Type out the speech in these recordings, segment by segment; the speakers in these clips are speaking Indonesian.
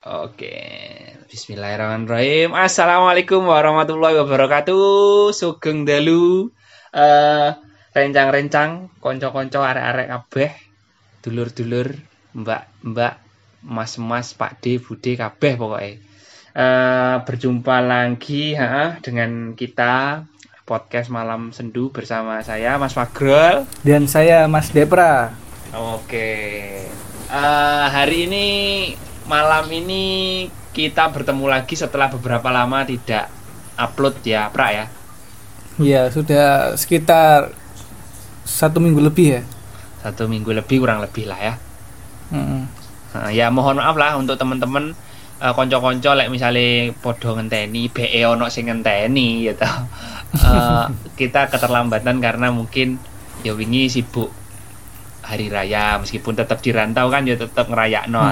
Oke, Bismillahirrahmanirrahim. Assalamualaikum warahmatullahi wabarakatuh. Sugeng dalu, eh rencang-rencang, konco-konco arek-arek kabeh, dulur-dulur, mbak-mbak, mas-mas, Pak D, Bude kabeh pokoknya. Eh berjumpa lagi ha, dengan kita podcast malam sendu bersama saya Mas Fagrol. Dan saya Mas Depra. Oke. Eh, hari ini malam ini kita bertemu lagi setelah beberapa lama tidak upload ya, Pra ya. Ya sudah sekitar satu minggu lebih ya. Satu minggu lebih kurang lebih lah ya. Mm-mm. Nah, ya mohon maaf lah untuk teman-teman eh, konco-konco lek misalnya podo ngenteni BE ono sing ngenteni toh. Eh, kita keterlambatan karena mungkin ya wingi sibuk hari raya meskipun tetap di rantau kan ya tetap ngerayak no.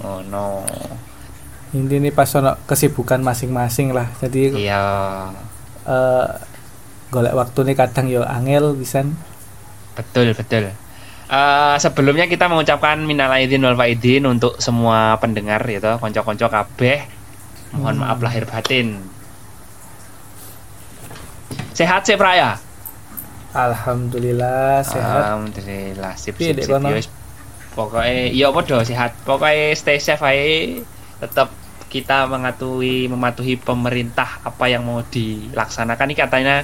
Oh no. Ini nih pas ono kesibukan masing-masing lah. Jadi Iya. eh golek waktu nih kadang yo angel pisan. Betul, betul. Eh, sebelumnya kita mengucapkan minal aidin wal faidin untuk semua pendengar gitu, konco-konco kabeh. Mohon Hmm. maaf lahir batin. Sehat sih Praya? Alhamdulillah sehat. Alhamdulillah, sip sip Dek, sip. Ya. Pokoknya iya podo sehat. Pokoknya stay safe aja. Tetap kita mematuhi mematuhi pemerintah apa yang mau dilaksanakan ini katanya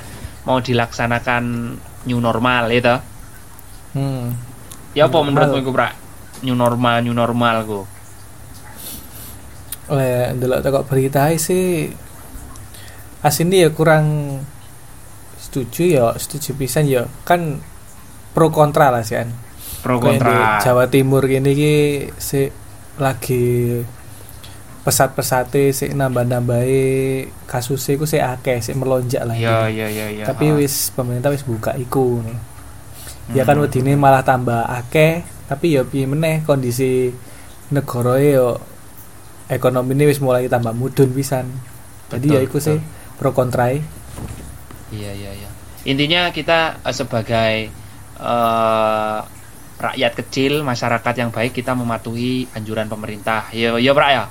mau dilaksanakan new normal itu. Hmm. Ya apa menurutmu iku, Prak? New normal, new normal ku. Oleh ndelok teko berita sih asini ya kurang setuju ya setuju pisan ya kan pro kontra lah sih kan. Pro kontra. Jawa Timur gini ki si lagi pesat-pesate si nambah-nambahi kasusnya iku si akeh si melonjak lah Iya, gitu. iya, iya, iya. Tapi ha. wis pemerintah wis buka iku nih. Ya kan Hmm. wedine malah tambah akeh, tapi ya piye meneh kondisi negara yo ekonomi ini wis mulai tambah mudun pisan. Jadi Betul, ya iku sih pro kontra Iya, iya, iya. Intinya kita eh, sebagai eh, rakyat kecil, masyarakat yang baik kita mematuhi anjuran pemerintah. Iya, iya, Prak ya.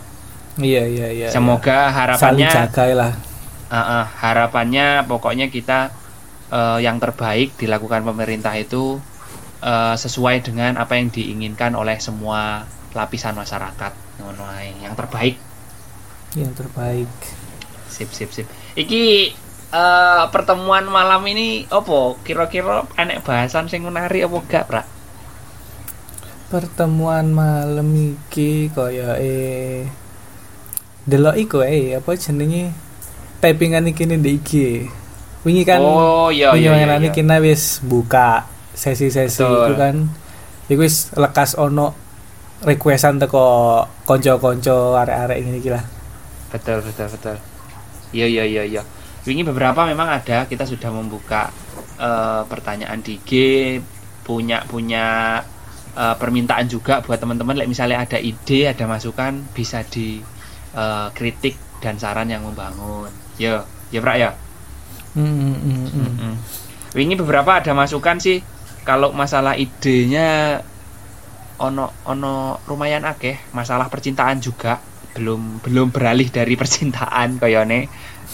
Iya iya iya. Semoga iya. harapannya saling jaga lah. Ah, ah, harapannya pokoknya kita eh, yang terbaik dilakukan pemerintah itu eh, sesuai dengan apa yang diinginkan oleh semua lapisan masyarakat. Yang terbaik. Yang terbaik. Sip, sip, sip. Iki eh, pertemuan malam ini opo? Kira-kira enek bahasan sing menarik apa gak, Prak? Pertemuan malam iki kaya eh delok iku eh apa jenenge typingan iki ning IG. Wingi kan oh, iya wingi iya iya. iya. iki na wis buka sesi-sesi itu kan. Iku wis lekas ono requestan teko konco-konco arek-arek ngene iki lah. Betul, betul, betul. Iya, iya, iya, iya. Wingi beberapa memang ada kita sudah membuka eh, pertanyaan di IG, punya punya eh, permintaan juga buat teman-teman. Like misalnya ada ide, ada masukan bisa di eh, kritik dan saran yang membangun. Yo, ya Prak ya. Wingi beberapa ada masukan sih. Kalau masalah idenya ono ono lumayan akeh. Masalah percintaan juga. Belum belum beralih dari percintaan koyone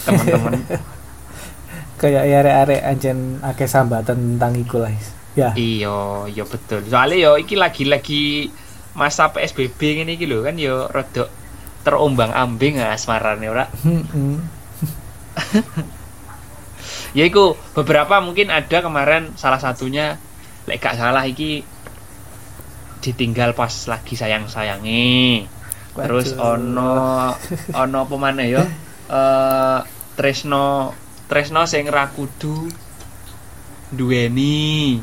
teman-teman. Kayak arek-arek anjen akeh sambatan tentang iku lah. Ya. iyo iyo betul. Soalnya yo iki lagi-lagi masa PSBB ini iki lho kan yo rodok terombang ambing asmarane ora? Hmm. ya iku beberapa mungkin ada kemarin salah satunya lek gak salah iki ditinggal pas lagi sayang sayangi terus ono ono apa ya eh Tresno Tresno sing ra kudu duweni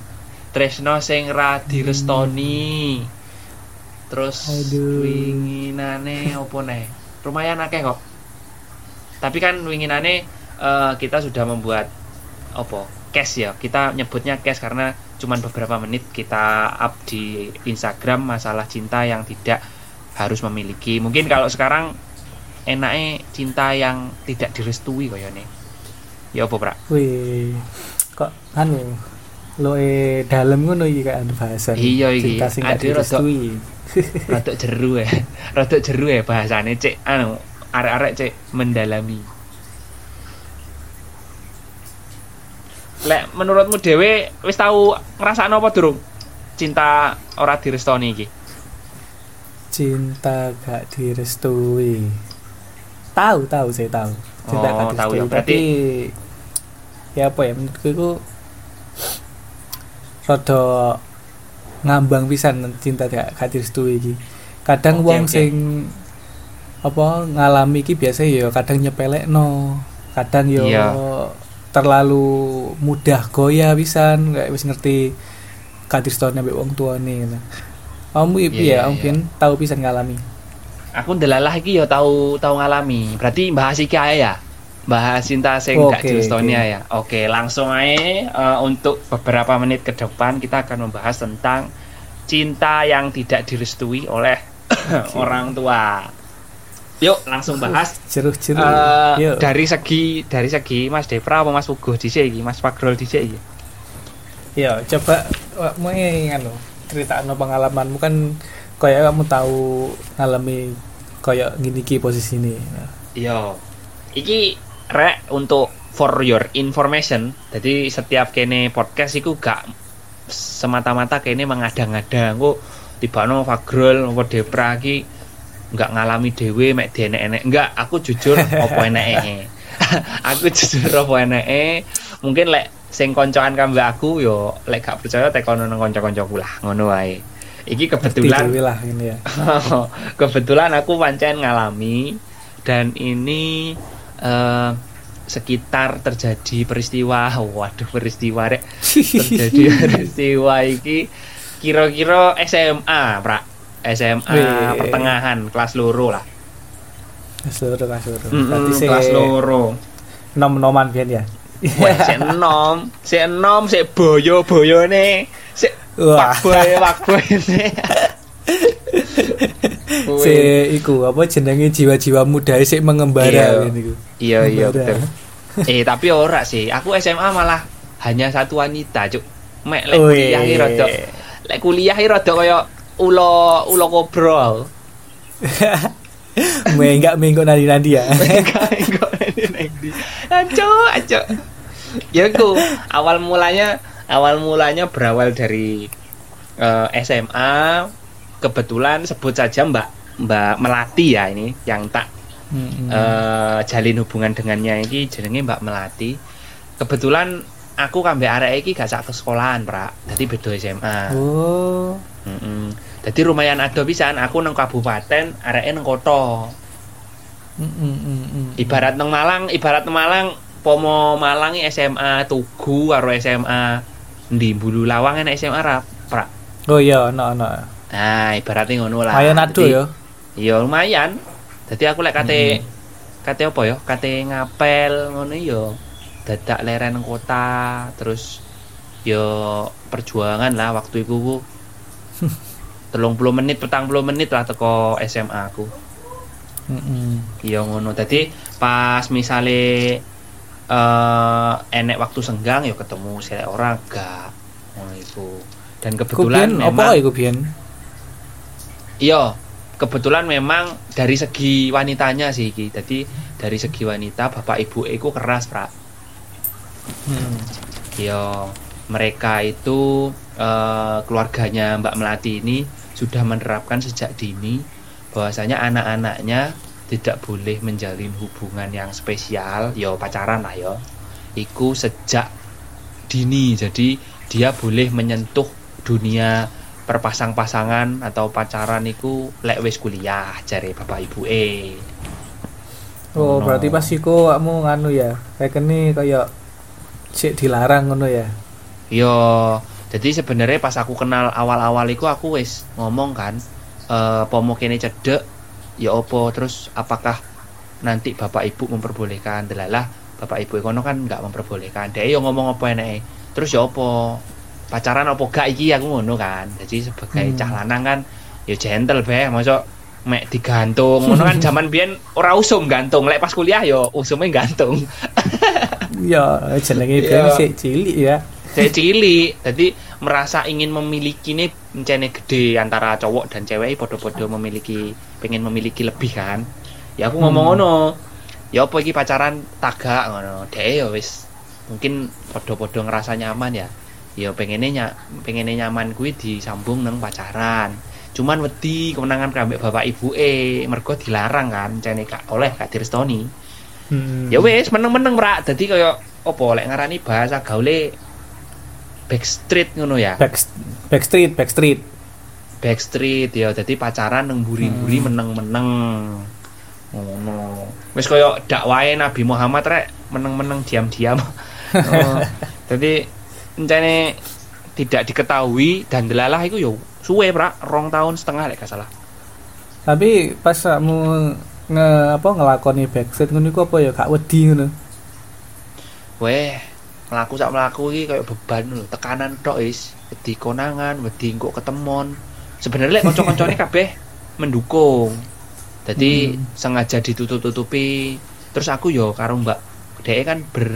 Tresno sing ra direstoni. Terus Aduh. winginane apa neh? Lumayan akeh kok. Tapi kan winginane eh, kita sudah membuat apa? Cash ya. Kita nyebutnya cash karena cuman beberapa menit kita up di Instagram masalah cinta yang tidak harus memiliki. Mungkin kalau sekarang enaknya cinta yang tidak direstui kayaknya ya apa Prak? Wih, kok anu lo eh dalam ngono iki kan bahasan. Iya, iki. Cinta sing rada- jeru ya. Rodok jeru ya bahasane cek anu arek-arek cek mendalami. Lek menurutmu dewe wis tahu ngrasakno apa durung? Cinta ora direstoni iki. cinta gak direstui tahu tahu saya tahu cinta Oh, gak tahu ya. direstui Berarti- tapi ya apa ya menurutku rada ngambang pisan cinta gak, gak direstui iki kadang Oke, wong oke. sing apa ngalami iki biasa ya kadang nyepelekno kadang yo Iya. terlalu mudah goyah pisan kayak wis ngerti gak direstoni ambek wong tuane nah. Kamu Iya, iya, iya, ya, mungkin tahu pisan ngalami. Aku ndelalah iki ya tahu tahu ngalami. Berarti bahas iki ae ya. Bahas cinta sing gak Oke, direstoni oke. ya. Oke, langsung aja eh, untuk beberapa menit ke depan kita akan membahas tentang cinta yang tidak direstui oleh orang tua. Yuk, langsung bahas. Jeruh-jeruh. Eh, Yuk. dari segi dari segi Mas Depra apa Mas Ugo dhisik iki, Mas Pagrol dhisik iki. Yo, coba mau nganu cerita pengalamanmu kan kayak kamu tahu ngalami kayak gini ki posisi ini. Iya. Iki rek untuk for your information. Jadi setiap kene podcast iku gak semata-mata kene mengada-ngada. Engko tibano Fagrol apa Depra nggak ngalami dhewe mek dienek-enek. Enggak, aku jujur apa eneke. aku jujur apa eneke. Mungkin lek sing koncoan kambek aku yo lek gak percaya tekono nang kanca-kancaku lah, ngono wae. Iki kebetulan lah ini ya. kebetulan aku pancen ngalami dan ini eh, sekitar terjadi peristiwa waduh peristiwa rek terjadi peristiwa iki kira-kira SMA pra SMA Wih. pertengahan kelas loro lah Seluruh seluruh. Mm-mm, Berarti si kelas loro nom-noman biyen ya. Wah, si enom, si enom, si boyo boyo nih, si pak boy pak boy nih. Si iku apa jenenge jiwa-jiwa muda sik Iya. mengembara ngene. Iya iya Membara. betul. eh tapi ora sih. Aku SMA malah hanya satu wanita, Cuk. Mek lek kuliah iki rada lek kuliah iki rada kaya ulo ulo kobrol. Menggak minggu nanti-nanti ya. Enggak enggak ini Aco, aco. Ya ku, awal mulanya awal mulanya berawal dari eh, SMA. Kebetulan sebut saja Mbak Mbak Melati ya ini yang tak Mm-mm. eh, jalin hubungan dengannya iki jenenge Mbak Melati. Kebetulan aku kambe arek iki gak sak ke sekolahan, Pra. Dadi beda SMA. Oh. Heeh. Dadi lumayan ado pisan aku nang kabupaten, areke nang kota. Ibarat nang Malang, ibarat nang Malang pomo Malang SMA Tugu karo SMA ndi Bulu Lawang enak SMA ra, Pra. Oh iya, ono. Nah, ibaratnya ngono lah. Nado Dadi- ya. Iya lumayan. Jadi aku lek kate kate apa ya? Kate ngapel ngono ya. Dadak leren kota terus ya perjuangan lah waktu itu ku. telung puluh menit, petang puluh menit lah teko SMA aku. Mm-mm. Iya ngono. Tadi pas misale eh enek waktu senggang ya ketemu sih orang gak ngono iku. Dan kebetulan biyen memang apa? Iya, kebetulan memang dari segi wanitanya sih iki. Jadi dari segi wanita bapak ibu iku keras, Pra. Hmm. Iya, mereka itu eh, keluarganya Mbak Melati ini sudah menerapkan sejak dini bahwasanya anak-anaknya tidak boleh menjalin hubungan yang spesial, yo pacaran lah yo. Iku sejak dini. Jadi dia boleh menyentuh dunia perpasang-pasangan atau pacaran iku lek wis kuliah jare bapak ibu e. Oh, Ngono. berarti pas iku kamu nganu ya. Kayak ini kayak sik dilarang ngono ya. Yo, jadi sebenarnya pas aku kenal awal-awal iku aku wis ngomong kan, eh pomo kene cedek, ya opo terus apakah nanti bapak ibu memperbolehkan delalah bapak ibu kono kan nggak memperbolehkan dia yo ngomong apa enake terus ya opo pacaran opo gak iki aku ngono kan. Jadi sebagai Hmm. cah lanang kan ya gentle be masuk mek digantung. Ngono kan zaman biyen ora usum gantung. Lek pas kuliah yo usumnya gantung. Iya, jenenge biyen sik cilik ya. saya cilik. Jadi merasa ingin memiliki nih mencene gede antara cowok dan cewek podo-podo memiliki pengen memiliki lebih kan. Ya aku ngomong Hmm. ngono. Ya apa iki pacaran tagak ngono. Deh ya wis. Mungkin podo-podo ngerasa nyaman ya ya pengennya ny pengennya nyaman kuwi disambung nang pacaran. Cuman wedi kemenangan kambek bapak ibu eh mergo dilarang kan cene gak oleh gak direstoni. Hmm. ya wis meneng-meneng rak. Dadi kaya apa lek ngarani bahasa gaule backstreet ngono ya? Back, backstreet, backstreet. backstreet ya. Dadi pacaran nang buri-buri Hmm. meneng-meneng. Ngono. Wis kaya dakwahe Nabi Muhammad rek. Meneng-meneng diam-diam. Oh, jadi encene tidak diketahui dan delalah itu yo suwe prak. Rong tahun setengah lek gak salah. Tapi pas kamu nge apa ngelakoni backstreet ngono iku apa ya? Gak wedi ngono. weh melaku sak melaku iki kayak beban lho. Tekanan tok is wedi konangan wedi kok ketemon. Sebenarnya lek kanca-kancane kabeh mendukung. Jadi Hmm. sengaja ditutup-tutupi. Terus aku yo karo mbak dhek kan ber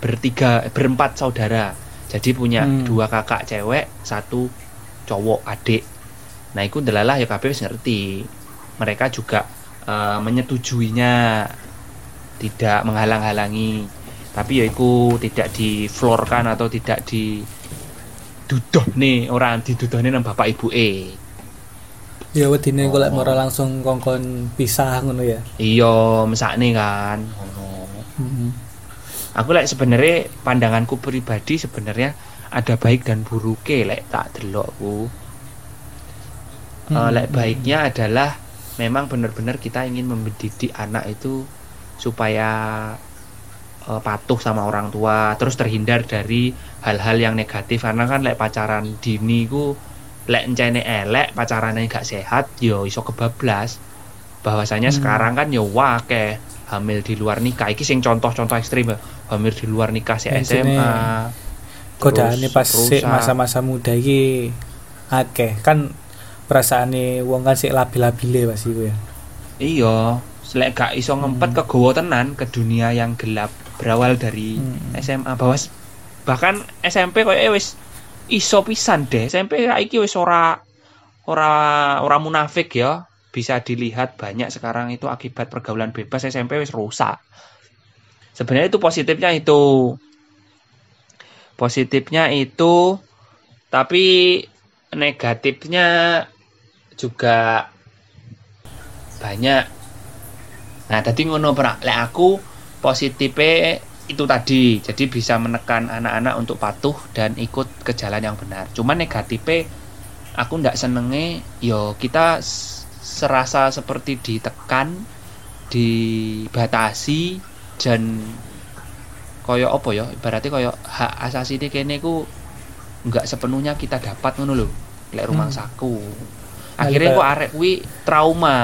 bertiga berempat saudara jadi punya Hmm. dua kakak cewek satu cowok adik nah itu delalah ya kabeh ngerti mereka juga eh, menyetujuinya tidak menghalang-halangi tapi ya iku tidak diflorkan atau tidak di duduh nih orang diduduh nih nang bapak ibu e Ya wedine Oh. ora langsung kongkon pisah ngono ya. iya mesakne kan ngono Hmm. Aku lek sebenarnya pandanganku pribadi sebenarnya ada baik dan buruknya lek tak delokku Eh, Hmm. lek baiknya adalah memang benar-benar kita ingin mendidik anak itu supaya eh, patuh sama orang tua terus terhindar dari hal-hal yang negatif karena kan lek pacaran dini ku lek encene elek pacarannya gak sehat yo iso kebablas bahwasanya Hmm. sekarang kan yo wake hamil di luar nikah iki sing contoh-contoh ekstrim ya hamil di luar nikah si SMA Godaane pas sik rusak. masa-masa muda iki akeh kan perasaane wong kan sik labil-labile pas iku ya. Iya, selek gak iso ngempet kegowo tenan ke dunia yang gelap berawal dari Hmm. SMA bahwa bahkan SMP koyo wis iso pisan deh. SMP saiki wis ora ora ora munafik ya. Bisa dilihat banyak sekarang itu akibat pergaulan bebas SMP wis rusak. Sebenarnya itu positifnya itu. Positifnya itu tapi negatifnya juga banyak. Nah, tadi ngono Prak. Lek aku positifnya itu tadi, jadi bisa menekan anak-anak untuk patuh dan ikut ke jalan yang benar. Cuman negatifnya aku ndak senenge yo kita serasa seperti ditekan, dibatasi dan koyo apa ya ibaratnya koyo hak asasi ini kene ku nggak sepenuhnya kita dapat ngono lho lek rumah Hmm. saku akhirnya Kayak- kok arek kuwi trauma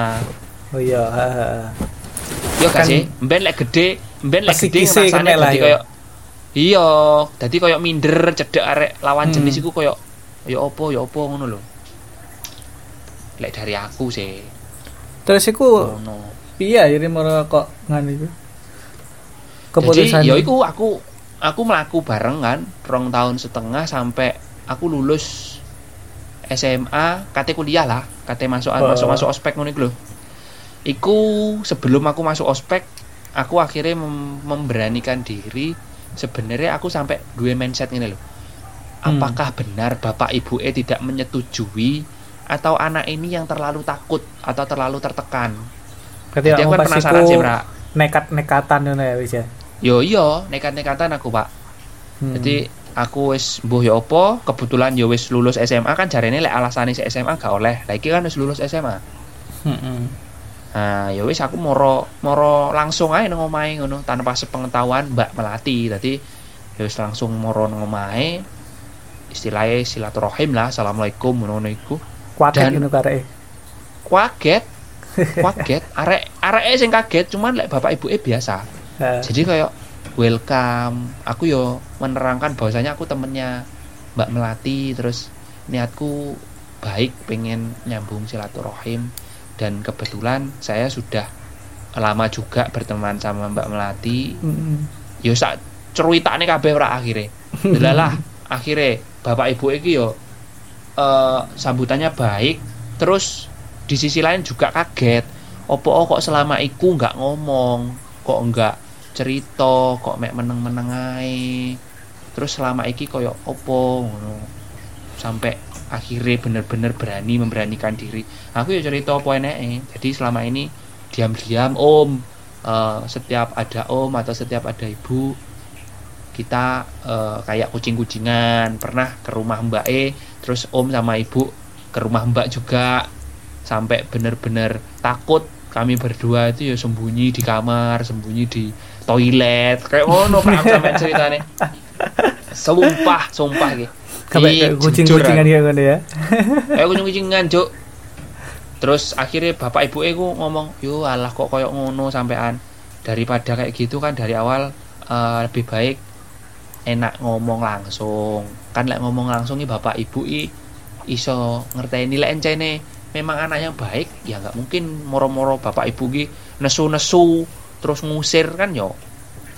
Oh iya. Yo gak Kan- sih, mben lek gede, mben lek gede ngrasane dadi yo. koyo Iya, dadi koyo minder cedek arek lawan Hmm. jenis iku koyo ya opo ya opo ngono lho. Lek dari aku sih. Terus iku Ngono. piye akhirnya mau kok iku? Jadi Keputusan ya iku aku aku melaku bareng kan, rong tahun setengah sampai aku lulus SMA, kate kuliah lah, kate masuk Oh. masuk masuk ospek ngono iku lho. Iku sebelum aku masuk ospek, aku akhirnya mem- memberanikan diri. Sebenarnya aku sampai dua mindset ini loh. Hmm. Apakah benar bapak ibu e tidak menyetujui atau anak ini yang terlalu takut atau terlalu tertekan? Jadi aku kan penasaran sih, Bra. nekat-nekatan ngono ya wis ya. Yo iya, nekat-nekatan aku, Pak. Hmm. Jadi aku wis mbuh ya apa, kebetulan ya wis lulus SMA kan jarene lek alasane si SMA gak oleh. Lah iki kan wis lulus SMA. Heeh. Nah, ya wis aku moro moro langsung ae nang omahe ngono tanpa sepengetahuan Mbak Melati. Tadi ya wis langsung moro nang omahe. Istilahnya silaturahim lah, assalamualaikum ngono iku. Kuaket Dan- ngono karek. Kaget. Kaget, arek areke sing kaget cuman lek bapak ibu biasa. Ha. Jadi kayak welcome. Aku yo menerangkan bahwasanya aku temennya Mbak Melati terus niatku baik pengen nyambung silaturahim dan kebetulan saya sudah lama juga berteman sama Mbak Melati. Heeh. Yo sak ceritane kabeh ora akhire. Delalah akhire bapak ibu iki yo eh, sambutannya baik terus di sisi lain juga kaget. Opo oh, kok selama iku nggak ngomong kok nggak cerita kok mek meneng-meneng ae. Terus selama iki koyo opo ngono. Sampai akhirnya bener-bener berani memberanikan diri. Aku ya cerita apa eneke jadi selama ini diam-diam om eh, setiap ada om atau setiap ada ibu kita eh, kayak kucing-kucingan. Pernah ke rumah mbak E terus om sama ibu ke rumah mbak juga sampai bener-bener takut kami berdua itu ya sembunyi di kamar sembunyi di toilet. Kayak ngono pak sampai ceritanya sumpah sumpah gitu Kayak kayak kucing-kucingan ya kan ya. kayak kucing-kucingan cuk. Terus akhirnya bapak ibu ku ngomong yo alah kok koyok ngono sampean. Daripada kayak gitu kan dari awal eh, lebih baik enak ngomong langsung kan lek ngomong langsung nih bapak ibu i iso ngerteni lek encene memang anak yang baik ya nggak mungkin moro-moro bapak ibu ki nesu-nesu terus ngusir kan yo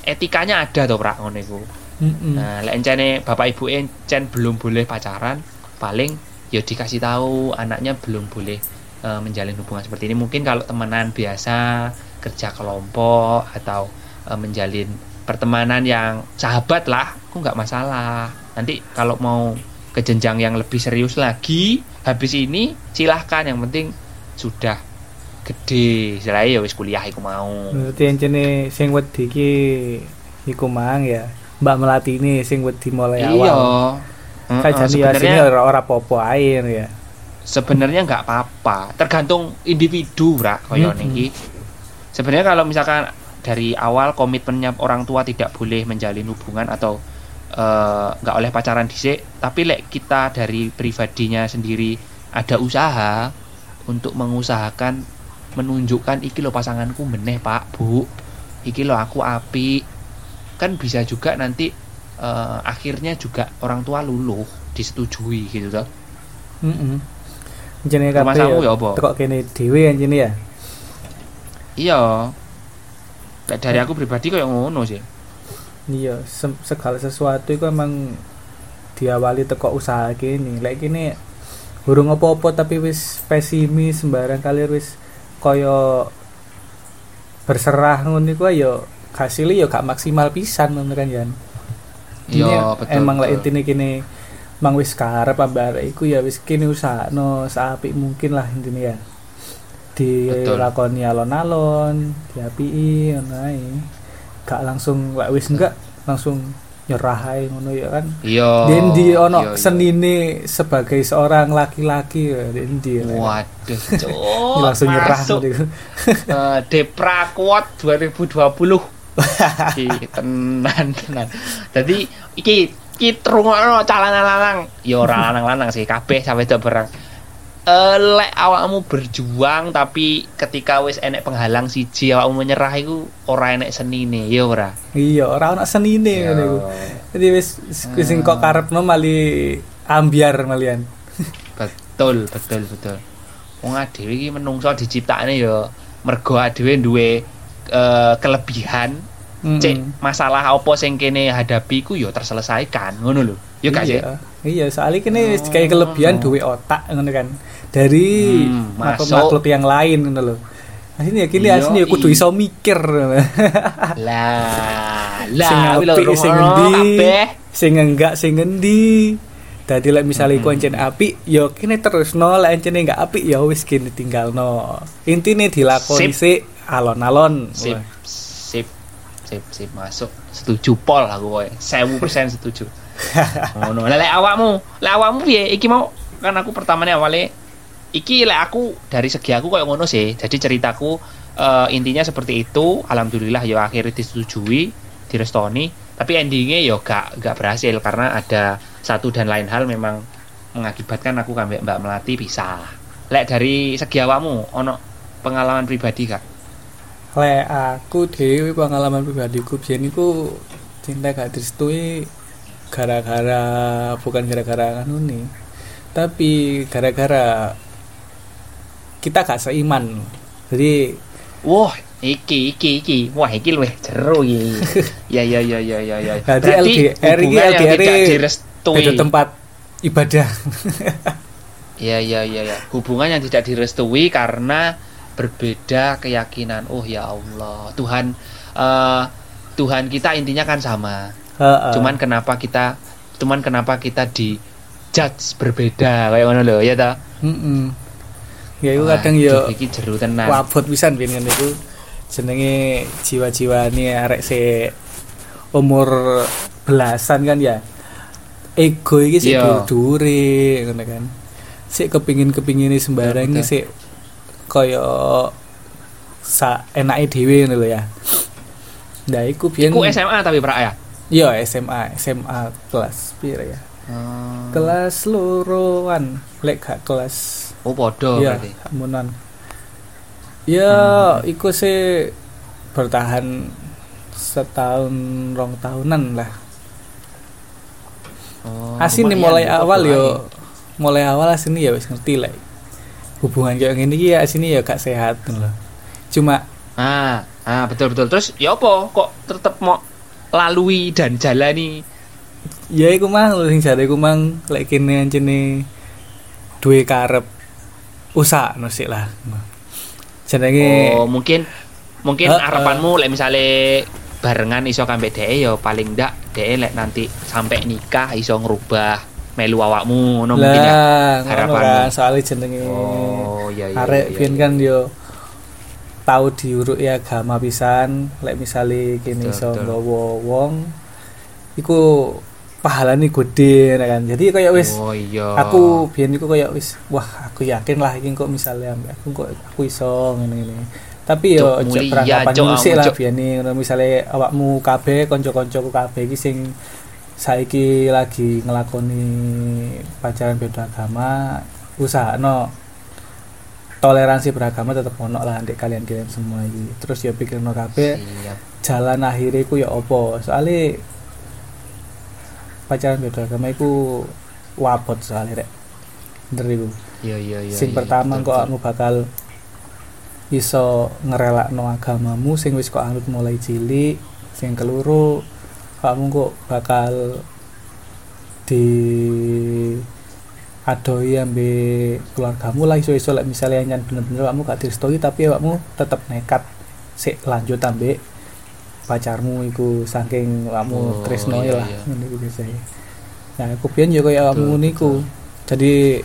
etikanya ada tuh prak ngono iku Mm-mm. Nah, lek encene bapak ibu encen belum boleh pacaran, paling ya dikasih tahu anaknya belum boleh eh, menjalin hubungan seperti ini. Mungkin kalau temenan biasa, kerja kelompok atau eh, menjalin pertemanan yang sahabat lah, aku nggak masalah. Nanti kalau mau ke jenjang yang lebih serius lagi, habis ini silahkan. Yang penting sudah gede, istilahnya ya wis kuliah iku mau. Berarti yang jenis sing wedi iki iku mang ya. Mbak Melati ini sing wedi mulai Iya. awal. Kayak jadi ya sini ora popo air ya. sebenarnya nggak apa-apa tergantung individu bra koyo Mm-mm. niki sebenarnya kalau misalkan dari awal komitmennya orang tua tidak boleh menjalin hubungan atau eh, nggak oleh pacaran dhisik tapi lek kita dari pribadinya sendiri ada usaha untuk mengusahakan menunjukkan iki lo pasanganku meneh pak bu iki lo aku api kan bisa juga nanti eh, akhirnya juga orang tua luluh disetujui gitu toh. Jenenge kabeh samu ya ya apa? tekok kene dhewe anjene ya. Iya. Lek dari aku pribadi kayak ngono sih. Iya, se- segala sesuatu itu emang diawali teko usaha kene. Lek kene urung apa-apa tapi wis pesimis sembarang kali wis kaya berserah ngono iku ya hasilnya ya gak maksimal pisan ngono kan Yan. Iya, betul. Emang lek intine kene mang wis karep ambare iku ya wis kene usahano saapik mungkin lah intine ya. Dilakoni alon-alon, diapiki ngono ae. Gak langsung lek wis enggak langsung nyerah ae ngono ya kan. Iya. Dendi iya, ono iya. senine sebagai seorang laki-laki ya Dendi. Waduh, cuk. langsung nyerah. Eh, Depra Quad 2020. Iki tenan tenan. Jadi iki iki trungokno calana lanang. Ya ora lanang-lanang sih, kabeh sampe do barang. Eh lek awakmu berjuang tapi ketika wis enek penghalang siji awakmu menyerah iku ora enek senine, ya ora. Iya, ora ono senine Ya. ngono iku. Jadi wis wis sing kok karepno mali ambiar malian. betul betul betul wong adewe iki menungso diciptakne ya mergo adewe duwe eh, kelebihan Mm-mm. cek masalah apa sing kene hadapi ku ya terselesaikan ngono lho ya gak sih iya. Iya, soalnya kini Oh, kayak kelebihan duwe otak ngono kan. Dari Hmm, makhluk, makhluk yang lain ngono lho. Asline ya kini asline ya kudu iso mikir. lah sing lah apik sing endi, sing enggak sing endi. Dadi lek misale iku Mm-mm. encen apik, ya kene terusno lek encene enggak apik ya wis kene tinggalno. Intine dilakoni sik alon-alon. sip sip sip sip masuk setuju pol aku kowe 1000% setuju ngono lah lek awakmu lek awakmu piye iki mau kan aku pertamanya awalnya iki lek aku dari segi aku kayak ngono sih. Jadi ceritaku eh, intinya seperti itu. Alhamdulillah ya akhirnya disetujui direstoni. Tapi endingnya ya gak gak berhasil karena ada satu dan lain hal memang mengakibatkan aku kambek mbak melati pisah. Lek dari segi awakmu ono pengalaman pribadi kak Lek aku dhewe pengalaman pribadiku biyen iku cinta gak direstui gara-gara bukan gara-gara anu nih. Tapi gara-gara kita gak seiman. Jadi Wah, iki iki iki. Wah, iki luwih jeru iki. ya ya ya ya ya ya. Berarti LDR iki LDR beda tempat ibadah Iya iya iya ya. Hubungan yang tidak direstui karena berbeda keyakinan. Oh ya Allah, Tuhan eh, Tuhan kita intinya kan sama. Heeh. Cuman kenapa kita cuman kenapa kita di judge berbeda kayak ngono lho ya ta? Mm-mm. Ya itu kadang yo iki jeru tenan. wabot pisan pian ngene iku jenenge jiwa-jiwa ini arek se umur belasan kan ya ego iki sik Iya. dure ngono kan sik kepingin-kepingin sembarang Iya, iki sik kaya sa enake dhewe ngono lho ya Nah, iku biyen Iku SMA tapi pra ya. Iya, SMA, SMA kelas pira ya? Hmm. Kelas loroan, lek gak kelas Oh podo Iya, berarti. amunan. Ya, Hmm. iku sih bertahan setahun rong tahunan lah. Oh, Asini lumayan, mulai podo awal yo, mulai awal asini ya wis ngerti lah. Hubungan kayak gini ya asini ya gak sehat loh. Cuma Ah, ah betul betul. Terus ya apa kok tetep mau lalui dan jalani ya iku mang lho sing jare iku mang lek kene ancene duwe karep usaha no sik lah. Jenenge Oh, mungkin mungkin Heeh. harapanmu lek misale barengan iso kambe dhek ya paling ndak dhek lek nanti sampai nikah iso ngerubah melu awakmu ngono mungkin ya. kan soalnya jenenge Oh, iya iya. arek iya, iya. kan yo tahu diuruk ya agama pisan lek misale kene iso nggawa wong iku pahalane gede nah kan jadi kayak wis Oh iya. aku biyen iku kayak wis wah aku yakin lah iki kok misalnya aku kok aku iso ngene-ngene tapi yo beranggapan cuk, musik kamu, lah cuk. biyen ngono misale awakmu kabeh kanca-kancaku kabeh iki sing saiki lagi ngelakoni pacaran beda agama usahano toleransi beragama tetap ono lah ndek kalian kalian semua iki terus ya pikirno kabeh Siap. jalan akhirnya ku ya apa soalnya pacaran beda agama iku wabot soalnya rek bener iku Iya iya iya. sing iya, pertama betul, kok kamu bakal iso ngerelakno agamamu sing wis kok anut mulai cilik sing keluru kamu kok bakal di adoi ambe keluargamu lah iso-iso misalnya nyan bener-bener kamu gak direstoi tapi awakmu tetep nekat sik lanjut ambe pacarmu iku saking kamu Oh, tresno iya, lah iya. ngene iku biasanya nah aku pian ya kaya kamu niku jadi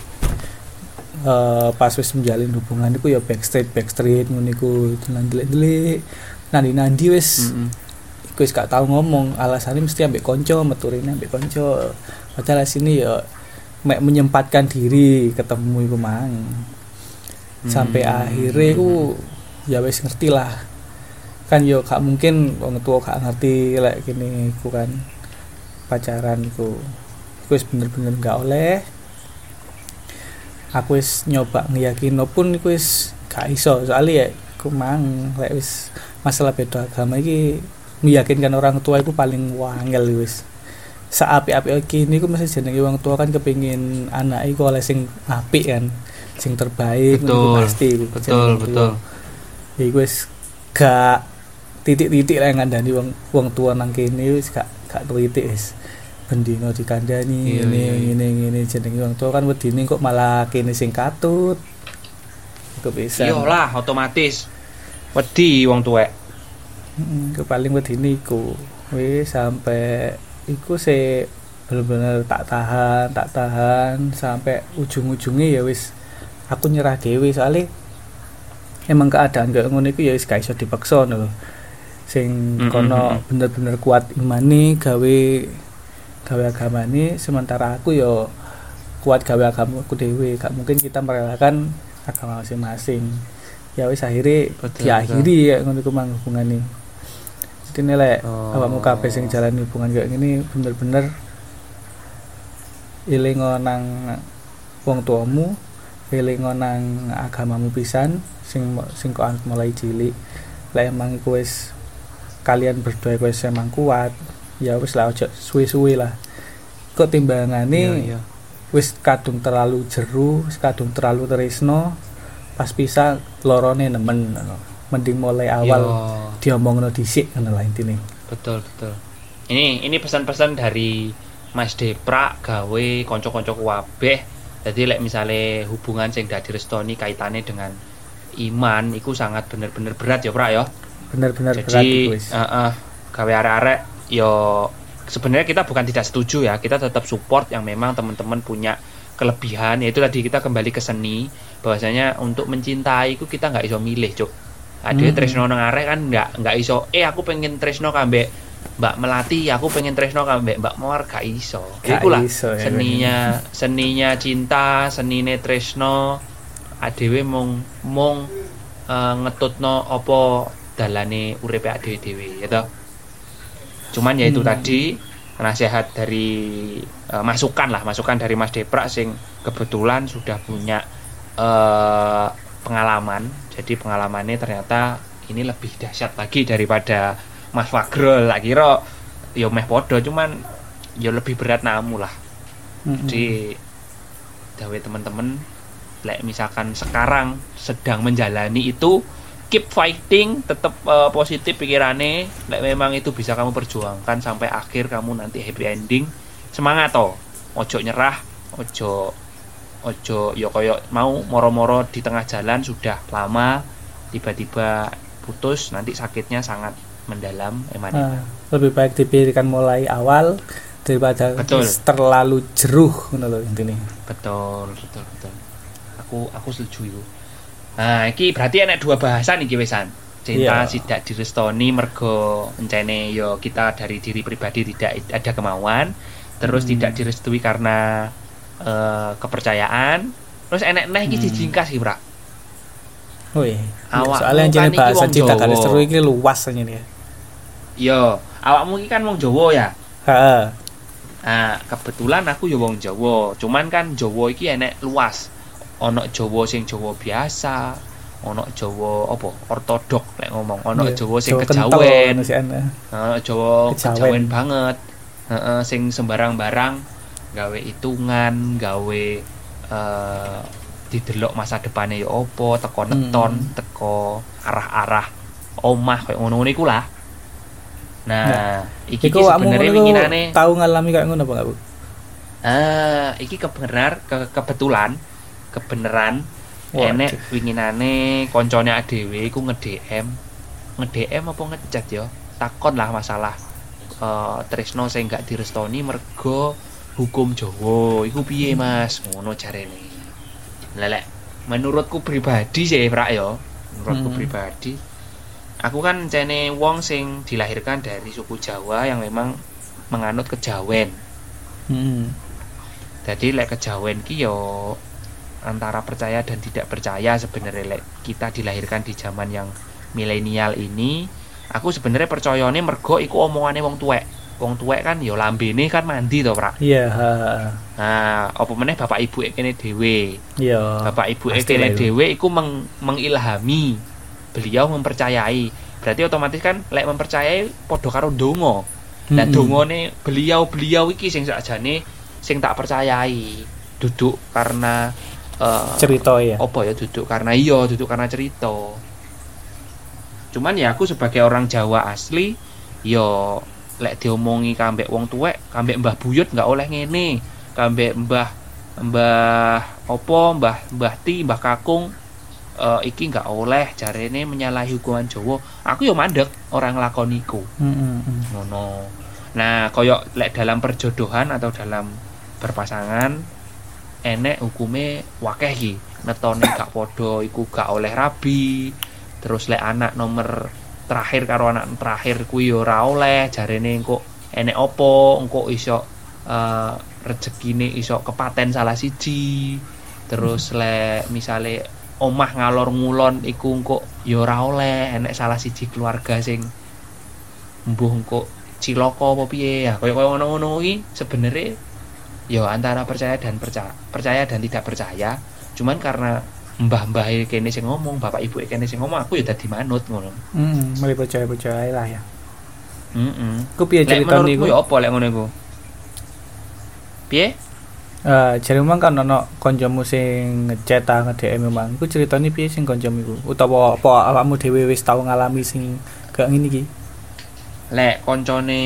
eh, pas wis menjalin hubungan iku ya backstreet backstreet ngono iku delik-delik. Nandi-nandi wis Mm-mm. iku wis gak tau ngomong. Alasannya mesti ambek konco meturine ambek konco padahal sini ya mek menyempatkan diri ketemu iku mang. Sampai Hmm. akhirnya iku ya wis ngerti lah kan yo gak mungkin wong tua gak ngerti lek gini iku kan pacaran iku. Wis bener-bener gak oleh. Aku wis nyoba ngeyakin pun iku wis gak iso. Soalnya ya iku mang lek wis masalah beda agama iki meyakinkan orang tua itu paling wangel wis. Seapi-api iki ini ku mesti jenenge wong tua kan kepingin anak iku oleh sing apik kan sing terbaik Betul, pasti betul betul. iku wis gak titik-titik lah yang ngandani wong wong tua nang kene wis gak gak titik wis bendino dikandani Iya, ngene iya, iya. ngene ngene jenenge wong tua kan wedine kok malah kene sing katut bisa Iyalah otomatis wedi wong tuwek. Mm, Iku paling wedine iku. Wis sampai iku se bener-bener tak tahan, tak tahan sampai ujung-ujungnya ya wis aku nyerah dewi soalnya emang keadaan kayak ngono iku ya wis gak iso dipaksa lho. Sing Mm, kono mm, mm. bener-bener kuat imane gawe gawe agamane sementara aku yo kuat gawe agama aku dewe gak mungkin kita merelakan agama masing-masing. Ya wis akhirnya diakhiri ya ngono iku mang hubungane jadi nilai Oh. awakmu kabeh sing jalan hubungan kayak gini bener-bener ilingo nang wong tuamu ilingo nang agamamu pisan sing sing kok mulai cilik. Lah emang iku wis kalian berdua wis emang kuat ya wis lah ojo suwe-suwe lah. Kok timbangane Iya, iya. wis kadung terlalu jeru wis kadung terlalu tresno pas pisah lorone nemen mending mulai awal Yo, diomongno dhisik ngono lah intine. Betul betul. Ini ini pesan-pesan dari Mas Deprak gawe kanca-kanca kabeh. Jadi lek misale hubungan sing dadi restoni kaitane dengan iman iku sangat bener-bener berat ya Prak ya bener-bener berat jadi wis. heeh gawe arek-arek yo sebenarnya kita bukan tidak setuju ya kita tetap support yang memang teman-teman punya kelebihan yaitu tadi kita kembali ke seni bahwasanya untuk mencintai itu kita nggak iso milih cuk ada Hmm. tresno nang arek kan nggak nggak iso eh aku pengen tresno kambe Mbak Melati aku pengen tresno kambe Mbak Mawar gak iso Gak iku lah iso, ya, seninya seninya cinta senine tresno adewe mung mung eh, ngetutno apa dalane uripe adewe dhewe ya toh cuman ya itu Hmm. tadi nasihat dari eh, masukan lah masukan dari Mas Deprak sing kebetulan sudah punya eh, pengalaman jadi pengalamannya ternyata ini lebih dahsyat lagi daripada Mas Fagrol lah kira yo meh podo cuman yo lebih berat namu lah Mm-mm. jadi dawe teman-teman lek misalkan sekarang sedang menjalani itu keep fighting tetap eh, positif pikirannya. Lek memang itu bisa kamu perjuangkan sampai akhir kamu nanti happy ending. Semangat toh. Ojo nyerah ojo ojo yo koyo mau moro-moro di tengah jalan sudah lama tiba-tiba putus nanti sakitnya sangat mendalam eman Ah, lebih baik dipikirkan mulai awal daripada Betul. terlalu jeruh intine. betul betul betul. Aku aku setuju. itu nah iki berarti enak dua bahasan iki wesan cinta Iya. tidak direstoni mergo encene yo kita dari diri pribadi tidak ada kemauan terus Hmm. tidak direstui karena eh, kepercayaan terus enek neh iki Hmm. dijingkas iki Brak Woi, Awakmu soalnya kan jenis bahasa cinta kali seru iki luas aja nih. yo awakmu iki kan wong Jawa ya Heeh. Nah, kebetulan aku ya wong Jawa. Cuman kan Jawa iki enek luas. Ono Jawa sing Jawa biasa, ono Jawa apa? Ortodok lek ngomong. Ono Iya, Jawa sing Jawa kejawen. Heeh, Jawa Kejawen. kejawen banget. Heeh, sing sembarang barang gawe hitungan, gawe eh didelok masa depannya ya opo, teko neton, Hmm. teko arah-arah omah kayak ngono-ngono iku lah. Nah, iki ki Iku awakmu sebenarnya winginane tahu ngalami kayak ngono apa enggak, Bu? Ah, iki kebenar ke, kebetulan kebenaran enek winginane koncone dhewe iku nge-DM. Nge-DM apa ngechat ya? Takon lah masalah eh Tresno sing gak direstoni mergo hukum Jawa. Iku piye, Mas? Ngono jarene. Lelek, menurutku pribadi sih, Prak ya. Menurutku Hmm. pribadi aku kan cene wong sing dilahirkan dari suku Jawa yang memang menganut kejawen. Hmm. Jadi lek kejawen ki yo antara percaya dan tidak percaya sebenarnya kita dilahirkan di zaman yang milenial ini aku sebenarnya percayane mergo iku omongane wong tuwek. Wong tuwek kan yo lambene kan mandi to, Prak. Iya, heeh. Nah, apa meneh bapak ibu kene dhewe. Iya. Bapak ibu kene lah itu. dhewe iku meng- mengilhami. Beliau mempercayai. Berarti otomatis kan lek mempercayai padha karo donga. Lah Mm-mm. dongane beliau-beliau iki sing sakjane sing tak percayai. Duduk karena eh, cerita ya. apa ya duduk karena iya, duduk karena cerita. Cuman ya aku sebagai orang Jawa asli yo lek diomongi kambek wong tuwek, kambek Mbah Buyut nggak oleh ngene. Kambek Mbah Mbah opo, Mbah Mbah Ti, Mbah Kakung eh, iki nggak oleh jarene menyalahi hukuman Jawa. Aku yo mandek orang lakoniku Mm-mm. ngono. Nah, koyok lek dalam perjodohan atau dalam berpasangan enek hukume wakeh iki. Netone gak podo iku gak oleh rabi. Terus lek anak nomor terakhir karo anak terakhir kuwi yo ora oleh jarene engko enek opo engko iso eh rezekine iso kepaten salah siji. Terus lek misale omah ngalor ngulon iku engko yo ora oleh enek salah siji keluarga sing mbuh engko ciloko apa piye ya kaya kaya ngono-ngono iki sebenarnya ya antara percaya dan percaya percaya dan tidak percaya cuman karena mbah-mbah kene sing ngomong bapak ibu kene sing ngomong aku ya dadi manut ngono Mm, mulai percaya-percaya lah ya. heeh Ku piye lek cerita niku? ya apa lek ngono iku piye Eh, jadi memang kan ono koncomu sing ngechat ta nge-DM memang. Iku ceritane piye sing koncomu iku? Utawa apa awakmu dhewe wis tau ngalami sing gak ngene iki? lek koncone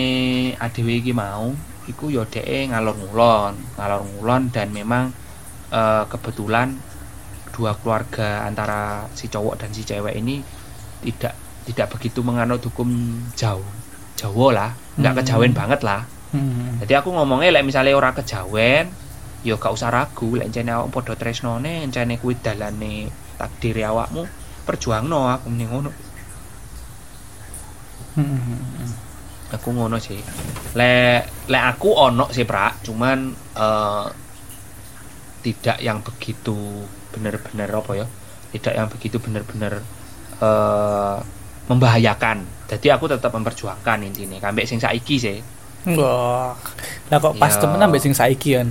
adewe iki mau iku yo dhek ngalor ngulon ngalor ngulon dan memang eh, kebetulan dua keluarga antara si cowok dan si cewek ini tidak tidak begitu menganut hukum jauh Jawa lah nggak Hmm. kejawen banget lah Hmm. jadi aku ngomongnya lek misalnya orang kejawen yo gak usah ragu lek encene awak padha tresnone encene kuwi dalane takdir awakmu perjuangno aku mending ngono Hmm. Aku ngono sih. Lek lek aku ono sih prak. Cuman eh, tidak yang begitu bener-bener apa ya? Tidak yang begitu bener-bener eh, membahayakan. Jadi aku tetap memperjuangkan intinya. Kambek sing saiki sih. Wah. Lah kok pas Iya. temenan mbek sing saiki kan.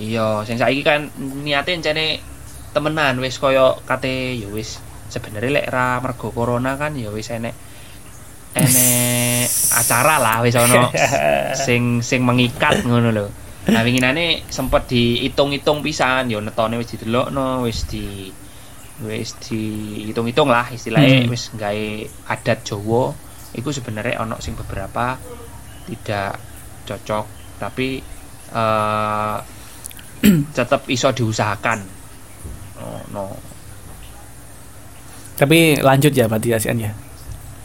iya sing saiki kan niate encene temenan. Wis koyo kate ya wis. Sebenarnya lek ra mergo corona kan ya wis enek enek acara lah wis ono sing sing mengikat ngono lho. Nah winginane sempet dihitung-hitung pisan yo netone wis didelokno, wis di wis dihitung-hitung lah istilahnya Hmm. wis gawe adat Jawa iku sebenarnya ono sing beberapa tidak cocok tapi eh tetap iso diusahakan. Oh, no. Tapi lanjut ya berarti ASEAN ya.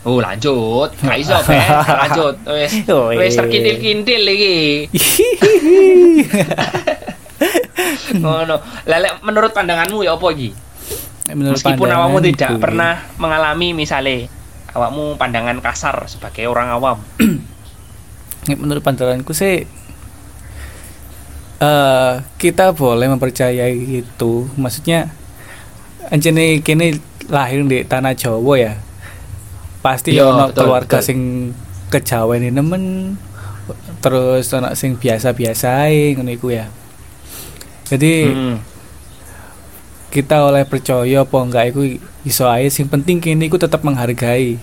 Oh lanjut, gak iso be, lanjut, wes, Oh, wes iya. terkintil-kintil lagi. Ngono. Lah lek menurut pandanganmu ya apa iki? Menurut Meskipun awakmu tidak pernah mengalami misalnya awakmu pandangan kasar sebagai orang awam. Menurut pandanganku sih eh kita boleh mempercayai itu. Maksudnya anjene kini lahir di tanah Jawa ya. Pasti Iya, ono betul, keluarga betul. sing kejawen nemen terus ono sing biasa-biasa ngono iku ya. Jadi Hmm. kita oleh percaya apa enggak iku iso ae sing penting kini iku tetap menghargai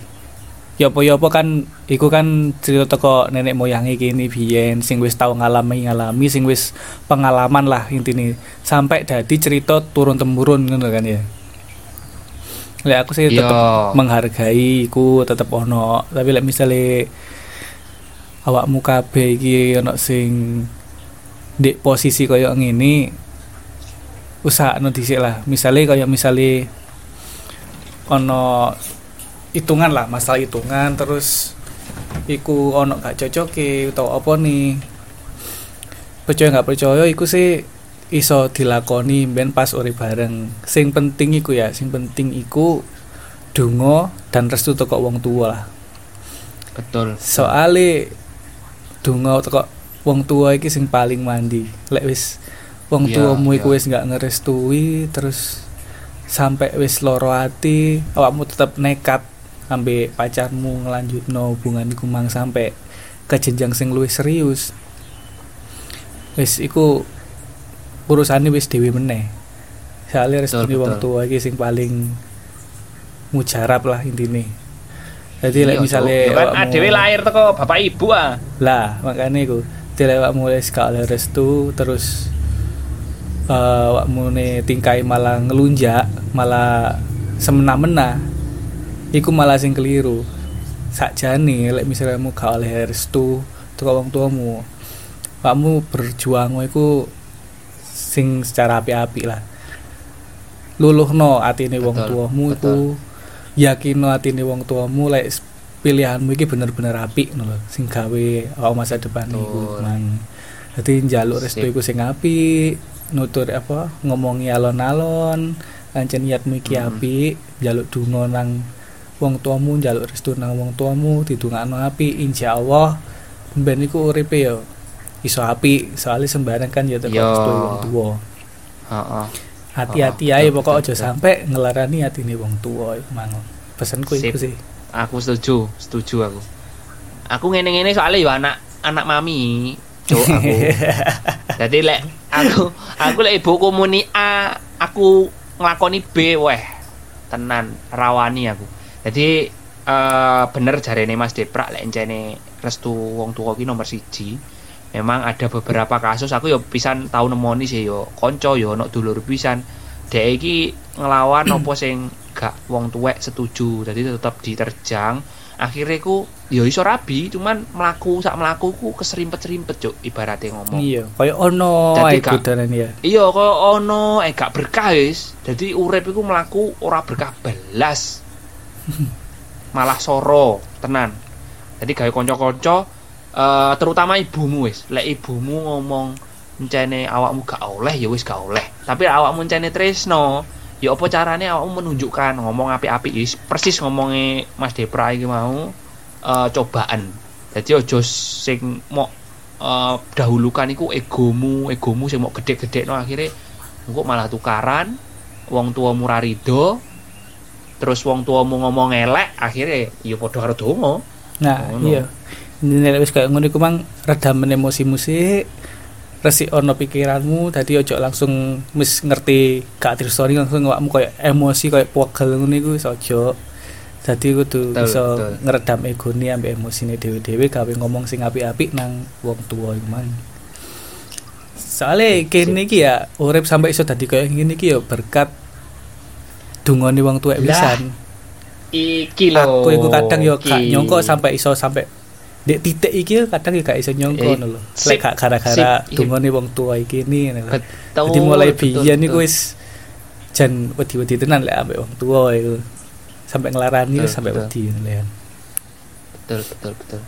ya apa ya apa kan iku kan cerita teko nenek moyangi kini biyen sing wis tau ngalami ngalami sing wis pengalaman lah intine sampai dadi cerita turun temurun ngono kan ya Lek aku sih tetep Iya. menghargai iku tetep ono. Tapi lek misale awakmu kabeh iki ono sing di posisi koyo ngene usahakno dhisik lah. Misale kayak misale ono hitungan lah masalah hitungan terus iku ono gak cocok atau apa nih percaya nggak percaya iku sih iso dilakoni ben pas urip bareng sing penting iku ya sing penting iku dungo dan restu teko wong tua lah Betul. soale dungo teko wong tua iki sing paling mandi lek wis wong Iya, tuamu iku iya. wis nggak ngerestui terus sampai wis loro ati awakmu tetep nekat ambek pacarmu ngelanjutno hubungan iku mang sampai ke jenjang sing luwih serius wis iku urusane wis dhewe meneh soalnya restune wong tua iki sing paling mujarab lah intine jadi lek Iya, misale Cuk. Yo kan adewe lahir teko bapak ibu ah. lah makanya iku dilewat mulai sekali restu terus eh wakmu nih tingkai malah ngelunjak malah semena-mena iku malah sing keliru sakjane lek misalnya kamu gak oleh restu tuh wong tuamu kamu berjuang iku sing secara api-api lah. Luluhno atine wong tuamu iku yakino atine wong tuamu lek pilihanmu iki bener-bener apik ngono sing gawe awak masa depan iku mang dadi njaluk restu iku sing apik nutur apa ngomongi alon-alon ancen niatmu iki Hmm. apik njaluk donga nang wong tuamu njaluk restu nang wong tuamu didongakno apik insyaallah ben iku uripe ya iso apik soalnya sembarang kan ya teko restu wong tuwa Heeh. hati-hati ae betul, pokok aja sampai ngelarani atine wong tuwa iku mang pesenku iku Sip. sih Aku setuju, setuju aku. Aku ngene-ngene soalnya yo anak anak mami, cuk aku. Jadi lek aku aku lek ibu komuni A, aku nglakoni B weh. Tenan rawani aku. Jadi eh bener jarene Mas Deprak lek encene restu wong tua ki nomor siji. Memang ada beberapa kasus aku yo pisan tau nemoni sih yo kanca yo ono dulur pisan. Dek iki ngelawan apa sing gak wong tuwek setuju jadi tetap diterjang. Akhirnya ku yo iso rabi cuman melaku sak melaku ku keserimpet-serimpet cuk ibaratnya ngomong. Iya kayak ono Jadi gak- ya. Iya kok ono eh gak berkah wis. Jadi urip iku melaku ora berkah belas. Malah soro tenan. Jadi gawe kanca-kanca eh, terutama ibumu wis. Lek ibumu ngomong encene awakmu gak oleh ya wis gak oleh. Tapi awakmu encene tresno ya apa carane awakmu menunjukkan ngomong api-api is persis ngomongnya Mas Depra iki mau eh, cobaan. Jadi ojo sing mau eh, dahulukan iku egomu egomu sing mau gede-gede no akhirnya engko malah tukaran wong tua murah rido terus wong tuamu ngomong elek akhirnya ya padha karo nah Ngono. iya nek wis kayak ngono iku mang redamen emosi musik resik ono pikiranmu tadi ojo langsung mis ngerti gak story langsung awakmu kayak emosi kayak pegel ngono iku wis ojo jadi kudu bisa betul. ngeredam egone ambek emosine dhewe-dhewe gawe ngomong sing apik-apik nang wong tua iku mang soalnya kene iki ya urip sampai iso dadi kayak ngene iki ya berkat dungane wong tuwek pisan iki lho aku iku kadang yo gak iki. nyongko sampai iso sampai di titik iki kadang gak iso nyongko Eh, lho. lek gak gara-gara iya. dungane wong tua iki ni betul jadi mulai biyen iku wis jan wedi-wedi tenan lek ambek wong tua iku. Sampai ngelarani sampai wedi lho. betul betul betul.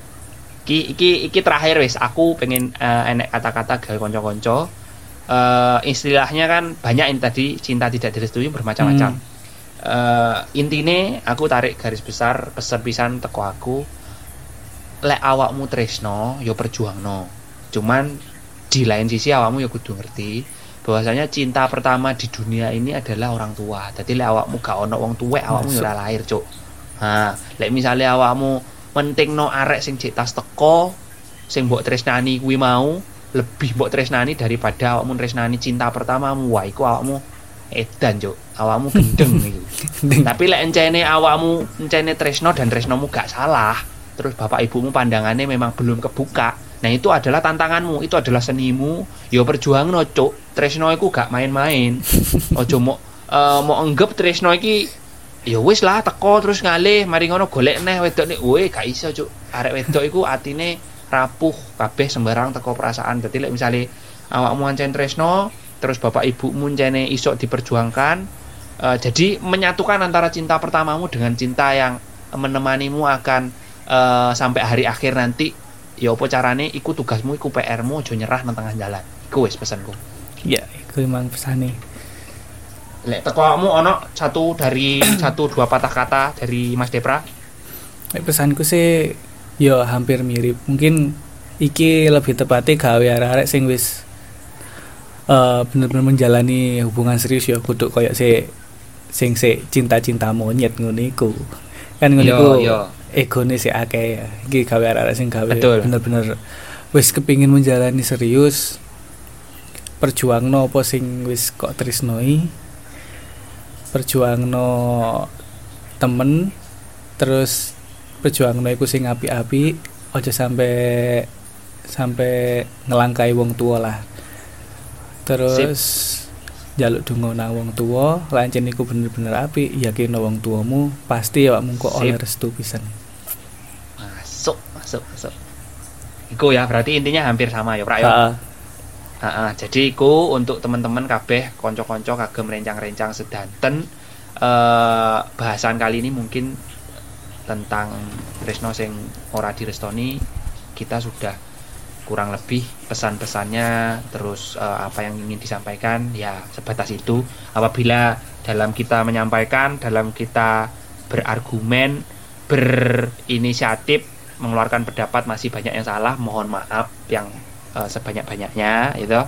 Iki iki iki terakhir wis. Aku pengen eh, enek kata-kata gawe kanca-kanca Eh, istilahnya kan banyak ini tadi cinta tidak direstui bermacam-macam. Hmm. Eh, intine aku tarik garis besar pesan pisan teko aku lek awakmu tresno yo perjuangno. Cuman di lain sisi awakmu yo kudu ngerti bahwasanya cinta pertama di dunia ini adalah orang tua. Jadi lek awakmu gak ono wong tuwek awakmu yo Masuk. ora lahir cuk. Ha lek misalnya awakmu menting no arek sing cek tas teko sing mbok tresnani kuwi mau lebih mbok tresnani daripada awakmu tresnani cinta pertamamu. Wah iku awakmu edan cuk. Awakmu gendeng iku. Tapi lek encene awakmu encene tresno dan tresnomu gak salah terus bapak ibumu pandangannya memang belum kebuka. Nah itu adalah tantanganmu itu adalah senimu. Yo perjuang no cuk. Tresno iku gak main-main. Ojo mau eh, mau anggap tresno iki ya wis lah teko terus ngalih. Mari ngono golek neh wedok nih weh gak iso cuk. Arek wedok iku atine rapuh kabeh sembarang teko perasaan. Dadi lek misale awakmu ancen tresno terus bapak ibumu encene iso diperjuangkan Eh, jadi menyatukan antara cinta pertamamu dengan cinta yang menemanimu akan eh, sampai hari akhir nanti ya apa carane? Iku tugasmu iku PR-mu aja nyerah nang tengah jalan. Iku wis pesanku. Ya iku emang pesane. Lek teko awakmu ono satu dari satu dua patah kata dari Mas Depra? Nek pesanku sih yo hampir mirip. Mungkin iki lebih tepatnya gawe arek-arek sing wis eh bener-bener menjalani hubungan serius ya kudu koyo si sing si cinta-cinta monyet ngono iku. Kan ngono Yo, iku. yo. Egone si akeh ya iki gawe arek-arek sing gawe bener-bener wis kepingin menjalani serius perjuangno apa sing wis kok tresnoi perjuangno temen terus perjuangno iku sing api-api aja sampai sampai ngelangkai wong tua lah. Terus jaluk dungo nang wong tua lancen iku bener-bener api yakin wong tuamu pasti awakmu kok Sip. oleh restu pisan masuk masuk iku ya berarti intinya hampir sama ya Prak ya? Jadi iku untuk teman-teman kabeh konco-konco kagem rencang-rencang sedanten eh bahasan kali ini mungkin tentang Tresno sing ora direstoni kita sudah kurang lebih pesan-pesannya terus eh, apa yang ingin disampaikan ya sebatas itu. Apabila dalam kita menyampaikan dalam kita berargumen berinisiatif mengeluarkan pendapat masih banyak yang salah mohon maaf yang eh, sebanyak-banyaknya itu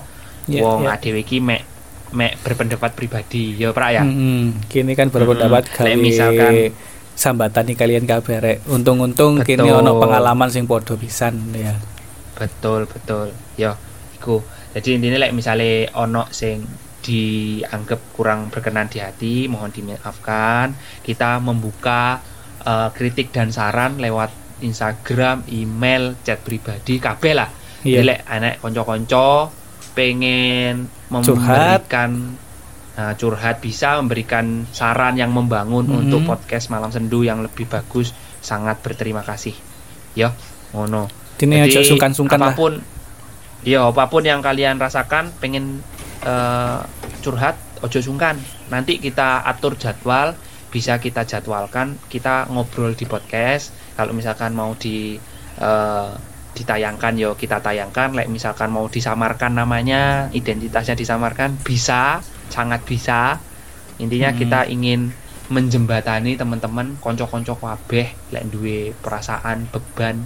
Ya, wong ya. adewe iki mek mek berpendapat pribadi ya Prak ya? Mm-mm. kini kan berpendapat Mm-mm. gawe Lek misalkan- sambatan nih kalian kabeh rek. Untung-untung kini ono pengalaman sing podo pisan ya. Betul betul. Ya iku. Jadi intinya like misalnya ono sing dianggap kurang berkenan di hati mohon dimaafkan. Kita membuka eh, kritik dan saran lewat Instagram, email, chat pribadi kabeh lah. Jadi lek anak konco-konco pengen Curhat. memberikan Nah, curhat bisa memberikan saran yang membangun Mhm. untuk podcast malam sendu yang lebih bagus sangat berterima kasih ya ngono Dini aja sungkan-sungkan lah. apa pun ya apa pun yang kalian rasakan pengen eh, curhat ojo sungkan nanti kita atur jadwal bisa kita jadwalkan kita ngobrol di podcast kalau misalkan mau di eh, ditayangkan yo kita tayangkan like misalkan mau disamarkan namanya identitasnya disamarkan bisa sangat bisa intinya Hmm. kita ingin menjembatani teman-teman konco-konco kabeh lek duwe perasaan beban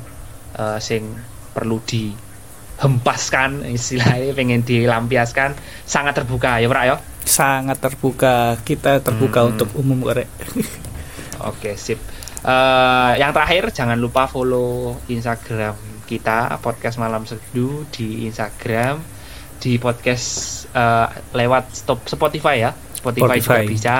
eh, sing perlu dihempaskan istilahnya pengen dilampiaskan sangat terbuka ya Pak ya Sangat terbuka. Kita terbuka Hmm. untuk umum korek. Oke, sip. Eh, yang terakhir jangan lupa follow Instagram kita podcast malam seduh di Instagram di podcast eh, lewat stop Spotify ya. Spotify, juga Spotify. bisa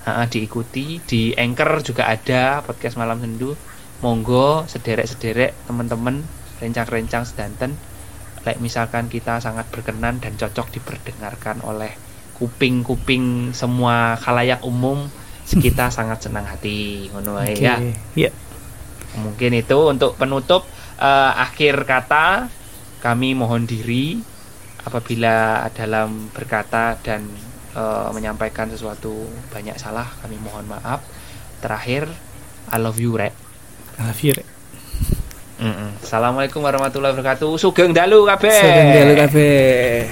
Ha, diikuti di Anchor juga ada podcast malam sendu. Monggo sederek-sederek teman-teman rencang-rencang sedanten like misalkan kita sangat berkenan dan cocok diperdengarkan oleh kuping-kuping semua khalayak umum kita sangat senang hati ngono Oke. ya Ya. mungkin itu untuk penutup eh, akhir kata kami mohon diri apabila dalam berkata dan eh, menyampaikan sesuatu banyak salah kami mohon maaf terakhir I love you rek Alfir. Mm-mm. Assalamualaikum warahmatullahi wabarakatuh sugeng dalu kabeh Sedang dalu kabeh.